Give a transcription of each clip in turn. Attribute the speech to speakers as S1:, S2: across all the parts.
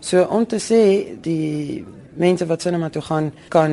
S1: So om te sê die mense wat sinema toe gaan kan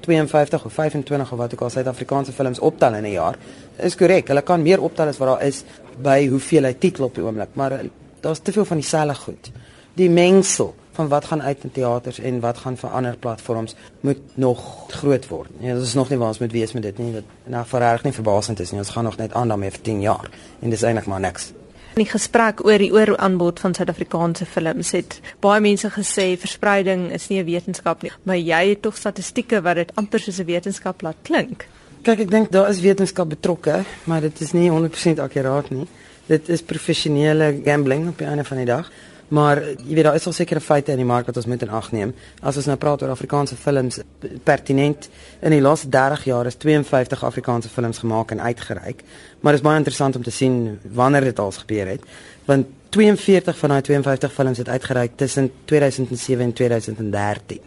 S1: 52 of 25 of wat ook al Suid-Afrikaanse films optel in 'n jaar. Is korrek. Hulle kan meer optel as wat daar is by hoeveel hy titel op die oomblik, maar eh, daar's te veel van dieselfde goed. Die mengsel van wat gaan uit in teaters en wat gaan vir ander platforms moet nog groot word. Ja, dit is nog nie waar ons moet wees met dit nie. Dit nou verreg nie verbasend is nie. Ons gaan nog net aan daarmee vir 10 jaar en dis eintlik maar niks.
S2: In die gesprek oor die ooraanbod van Suid-Afrikaanse films het baie mense gesê verspreiding is nie 'n wetenskap nie, maar jy het tog statistieke wat dit amper soos 'n wetenskap laat klink.
S1: Kyk, ek dink daar is wetenskap betrokke, maar dit is nie 100% akkuraat nie. Dit is professionele gambling op 'n einde van die dag. Maar jy weet daar is al sekere feite in die mark wat ons moet in ag neem. As ons nou praat oor Afrikaanse films pertinent in die laaste 30 jaar is 52 Afrikaanse films gemaak en uitgereik. Maar dit is baie interessant om te sien wanneer dit al gebeur het. Want 42 van daai 52 films het uitgereik tussen 2007 en 2013.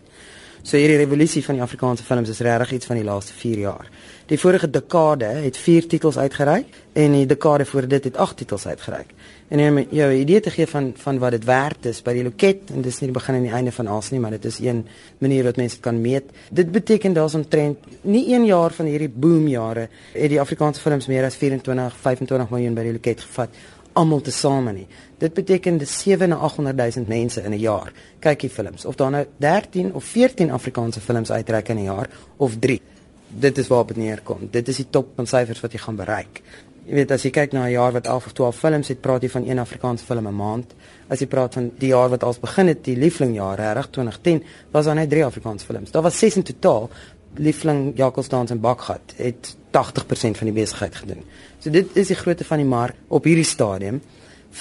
S1: So hierdie revolusie van die Afrikaanse films is regtig iets van die laaste 4 jaar. Die vorige dekade het 4 titels uitgereik en die dekade voor dit het 8 titels uitgereik. En om jou 'n idee te gee van van wat dit werd is by die loket en dis nie die begin en die einde van alles nie, maar dit is een manier wat mense kan meet. Dit beteken daar's 'n trend. Nie een jaar van hierdie boomjare het die Afrikaanse films meer as 24, 25 miljoen by die loket gevat almal tesame nie. Dit beteken dis 700 000 mense in 'n jaar kyk die films. Of daar nou 13 of 14 Afrikaanse films uitreik in 'n jaar of 3. Dit is waar dit neerkom. Dit is die top van syfers wat jy gaan bereik. Jy weet as jy kyk na 'n jaar wat 11 of 12 films het, praat jy van een Afrikaanse film 'n maand. As jy praat van die jaar wat als begin het, die lieflingjaar, reg 2010, was daar net 3 Afrikaanse films. Daar was 6 in totaal. Liefling Jakkalsdans en Bakgat het 80% van die besigheid gedoen. So dit is die grootte van die mark op hierdie stadium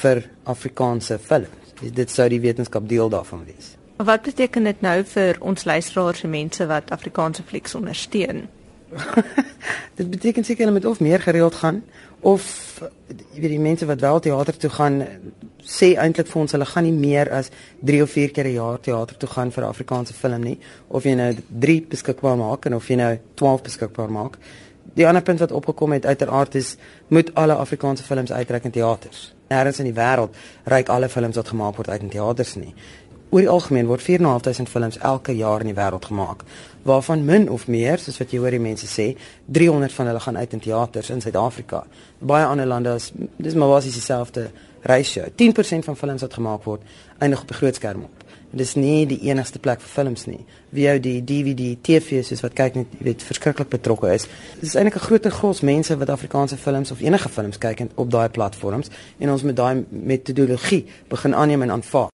S1: vir Afrikaanse films. Dit sou die wetenskap deel daarvan wees.
S2: Wat beteken dit nou vir ons luisteraars en mense wat Afrikaanse flieks ondersteun?
S1: dit beteken seker hulle moet of meer gereeld gaan of jy weet die mense wat wel teater toe gaan sê eintlik vir ons hulle gaan nie meer as 3 of 4 keer 'n jaar teater toe gaan vir 'n Afrikaanse film nie of jy nou 3 beskikbaar maak en of jy nou 12 beskikbaar maak. Die ander punt wat opgekom het uiteraard is moet alle Afrikaanse films uitreik in teaters. Nêrens in die wêreld reik alle films wat gemaak word uit in teaters nie. Oor die algemeen word 4.500 films elke jaar in die wêreld gemaak, waarvan min of meer, soos wat jy hoor die mense sê, 300 van hulle gaan uit in teaters in Suid-Afrika. Baie ander lande is dis maar basies dieselfde ratio. 10% van films wat gemaak word, eindig op die groot skerm op. En dis nie die enigste plek vir films nie. Die DVD, TV soos wat kyk net weet verskriklik betrokke is. Dis eintlik 'n groot gros mense wat Afrikaanse films of enige films kyk op daai platforms en ons met daai metodologie begin aanneem en aanvaar.